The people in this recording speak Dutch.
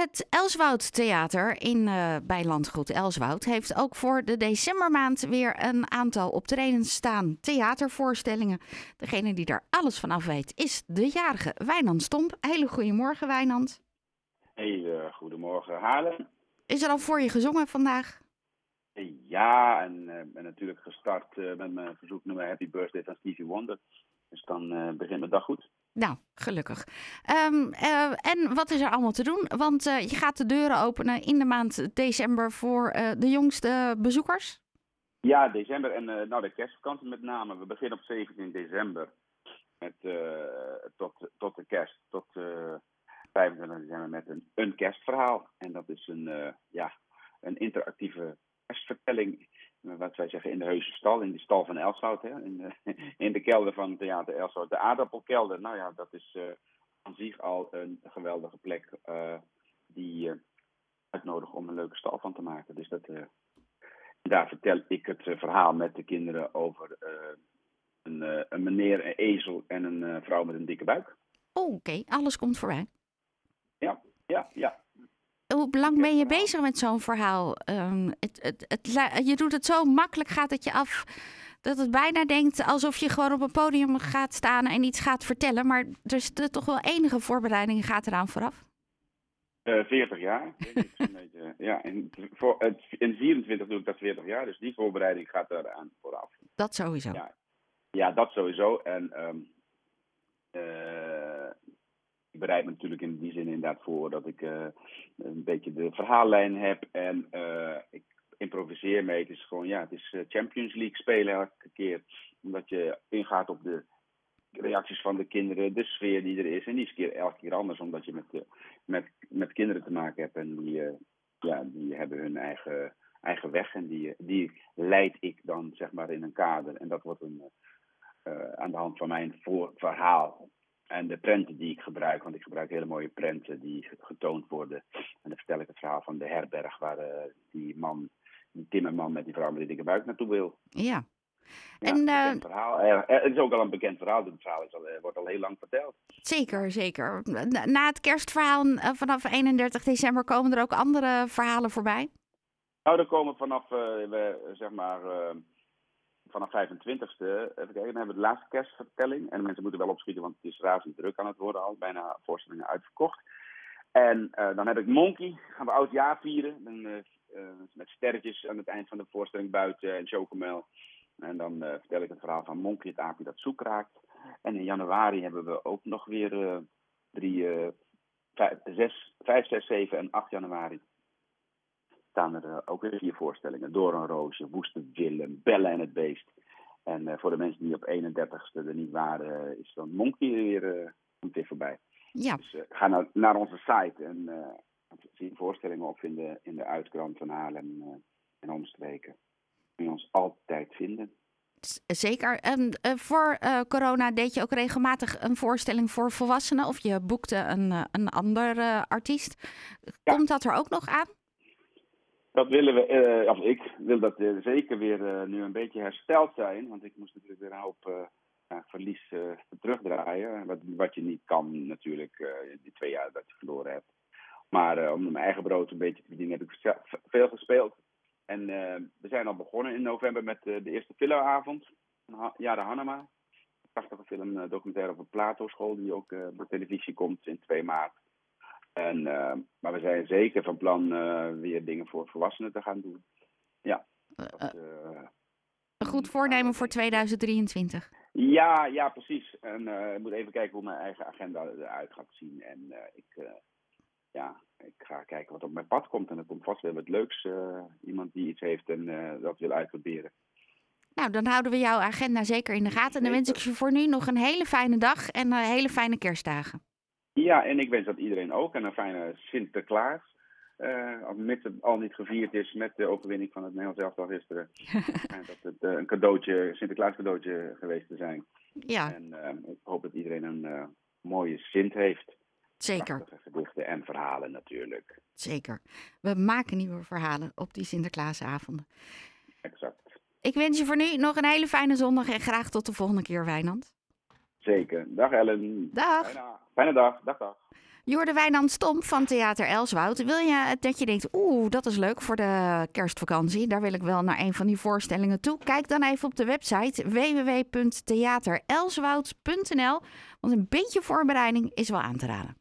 Het Elswoud Theater in, uh, bij Landgoed Elswoud heeft ook voor de decembermaand weer een aantal optredens staan. Theatervoorstellingen. Degene die daar alles van af weet is de jarige Wijnand Stomp. Hele goedemorgen Wijnand. Hey, goedemorgen Halen. Is er al voor je gezongen vandaag? Ja, en uh, ben natuurlijk gestart met mijn verzoeknummer Happy Birthday van Stevie Wonder. Dus dan begint mijn dag goed. Nou, gelukkig. Um, en wat is er allemaal te doen? Want je gaat de deuren openen in de maand december voor de jongste bezoekers. Ja, december en nou, de kerstvakantie met name. We beginnen op 17 december met, tot, tot de kerst, tot 25 december met een, een kerstverhaal. En dat is een, ja, een interactieve kerstvertelling wat wij zeggen in de heuse stal, in de stal van Elshout, hè, in, de, in de kelder van Theater Elshout. De aardappelkelder, nou ja, dat is uh, aan zich al een geweldige plek uh, die uh, uitnodigt om een leuke stal van te maken. Dus dat, daar vertel ik het verhaal met de kinderen over een, een, meneer, een ezel en een vrouw met een dikke buik. Oké, alles komt voorbij. Hoe lang ben je bezig met zo'n verhaal? Um, het, het, het, je doet het zo makkelijk, gaat het je af, dat het bijna denkt alsof je gewoon op een podium gaat staan en iets gaat vertellen. Maar er is toch wel enige voorbereiding gaat eraan vooraf? Uh, eh, 40 jaar. ja, in, voor, in 24 doe ik dat 40 jaar, dus die voorbereiding gaat eraan vooraf. Dat sowieso. Ja, ja dat sowieso. En um, ik bereid me natuurlijk in die zin inderdaad voor dat ik uh, een beetje de verhaallijn heb. En uh, ik improviseer mee. Het is gewoon, ja, het is eh, Champions League spelen elke keer. Omdat je ingaat op de reacties van de kinderen, de sfeer die er is. En die is keer, elke keer anders, omdat je met, met, met kinderen te maken hebt. En die, ja, die hebben hun eigen, eigen weg. En die, die leid ik dan, zeg maar, in een kader. En dat wordt een, aan de hand van mijn voor, verhaal en de prenten die ik gebruik, want ik gebruik hele mooie prenten die getoond worden. En dan vertel ik het verhaal van de herberg waar uh, die man, die timmerman met die vrouw met die dikke buik naartoe wil. Ja. ja en, uh, verhaal. Uh, het is ook al een bekend verhaal. Het verhaal is al, wordt al heel lang verteld. Zeker, zeker. Na het kerstverhaal vanaf 31 december komen er ook andere verhalen voorbij? Nou, er komen vanaf, we, zeg maar vanaf 25e, even dan hebben we de laatste kerstvertelling. En de mensen moeten wel opschieten, want het is razend druk aan het worden al. Bijna voorstellingen uitverkocht. En uh, dan heb ik Monkey, gaan we oud jaar vieren. Uh, uh, met sterretjes aan het eind van de voorstelling buiten en chocomel. En dan vertel ik het verhaal van Monkey, het aapje dat zoek raakt. En in januari hebben we ook nog weer drie, vijf, zes, vijf, zes, zeven en 8 januari staan er uh, ook weer vier voorstellingen. Door een roosje, Woeste Willem, Bellen en het Beest. En uh, voor de mensen die op 31ste er niet waren, uh, is dan Monkey weer, goed weer voorbij. Ja. Dus ga naar, naar onze site en zie voorstellingen op in de, in de uitkrant van Haarlem en omstreken. Kun je ons altijd vinden. Zeker. En voor corona deed je ook regelmatig een voorstelling voor volwassenen of je boekte een, een ander artiest. Komt dat er ook nog aan? Dat willen we, uh, of ik wil dat uh, zeker weer uh, nu een beetje hersteld zijn. Want ik moest natuurlijk weer een hoop ja, verlies terugdraaien. Wat, wat je niet kan natuurlijk, die twee jaar dat je verloren hebt. Maar om mijn eigen brood een beetje te verdienen heb ik veel gespeeld. En we zijn al begonnen in november met de eerste filmavond. Ja, de Hanema. Een prachtige film, documentaire over Plato School, die ook op televisie komt in 2 maart. En, uh, maar we zijn zeker van plan uh, weer dingen voor volwassenen te gaan doen. Ja. Dat, uh, een goed voornemen voor 2023. Ja, ja, precies. En ik moet even kijken hoe mijn eigen agenda eruit gaat zien. En ik, ja, ik ga kijken wat op mijn pad komt. En er komt vast wel wat leuks. iemand die iets heeft en dat wil uitproberen. Nou, dan houden we jouw agenda zeker in de gaten. En dan wens ik je voor nu nog een hele fijne dag en hele fijne kerstdagen. Ja, en ik wens dat iedereen ook. En een fijne Sinterklaas. Uh, mits het al niet gevierd is met de overwinning van het Nederlands elftal gisteren. en dat het uh, een cadeautje, Sinterklaas cadeautje geweest te zijn. Ja. En uh, ik hoop dat iedereen een mooie Sint heeft. Zeker. Prachtige gedichten en verhalen natuurlijk. Zeker. We maken nieuwe verhalen op die Sinterklaasavonden. Exact. Ik wens je voor nu nog een hele fijne zondag en graag tot de volgende keer, Wijnand. Zeker. Dag Ellen. Dag. Fijne, fijne dag. Dag, dag. Jorde Wijnand Stomp van Theater Elswoud. Wil je dat je denkt, oeh, dat is leuk voor de kerstvakantie. Daar wil ik wel naar een van die voorstellingen toe. Kijk dan even op de website www.theaterelswoud.nl. Want een beetje voorbereiding is wel aan te raden.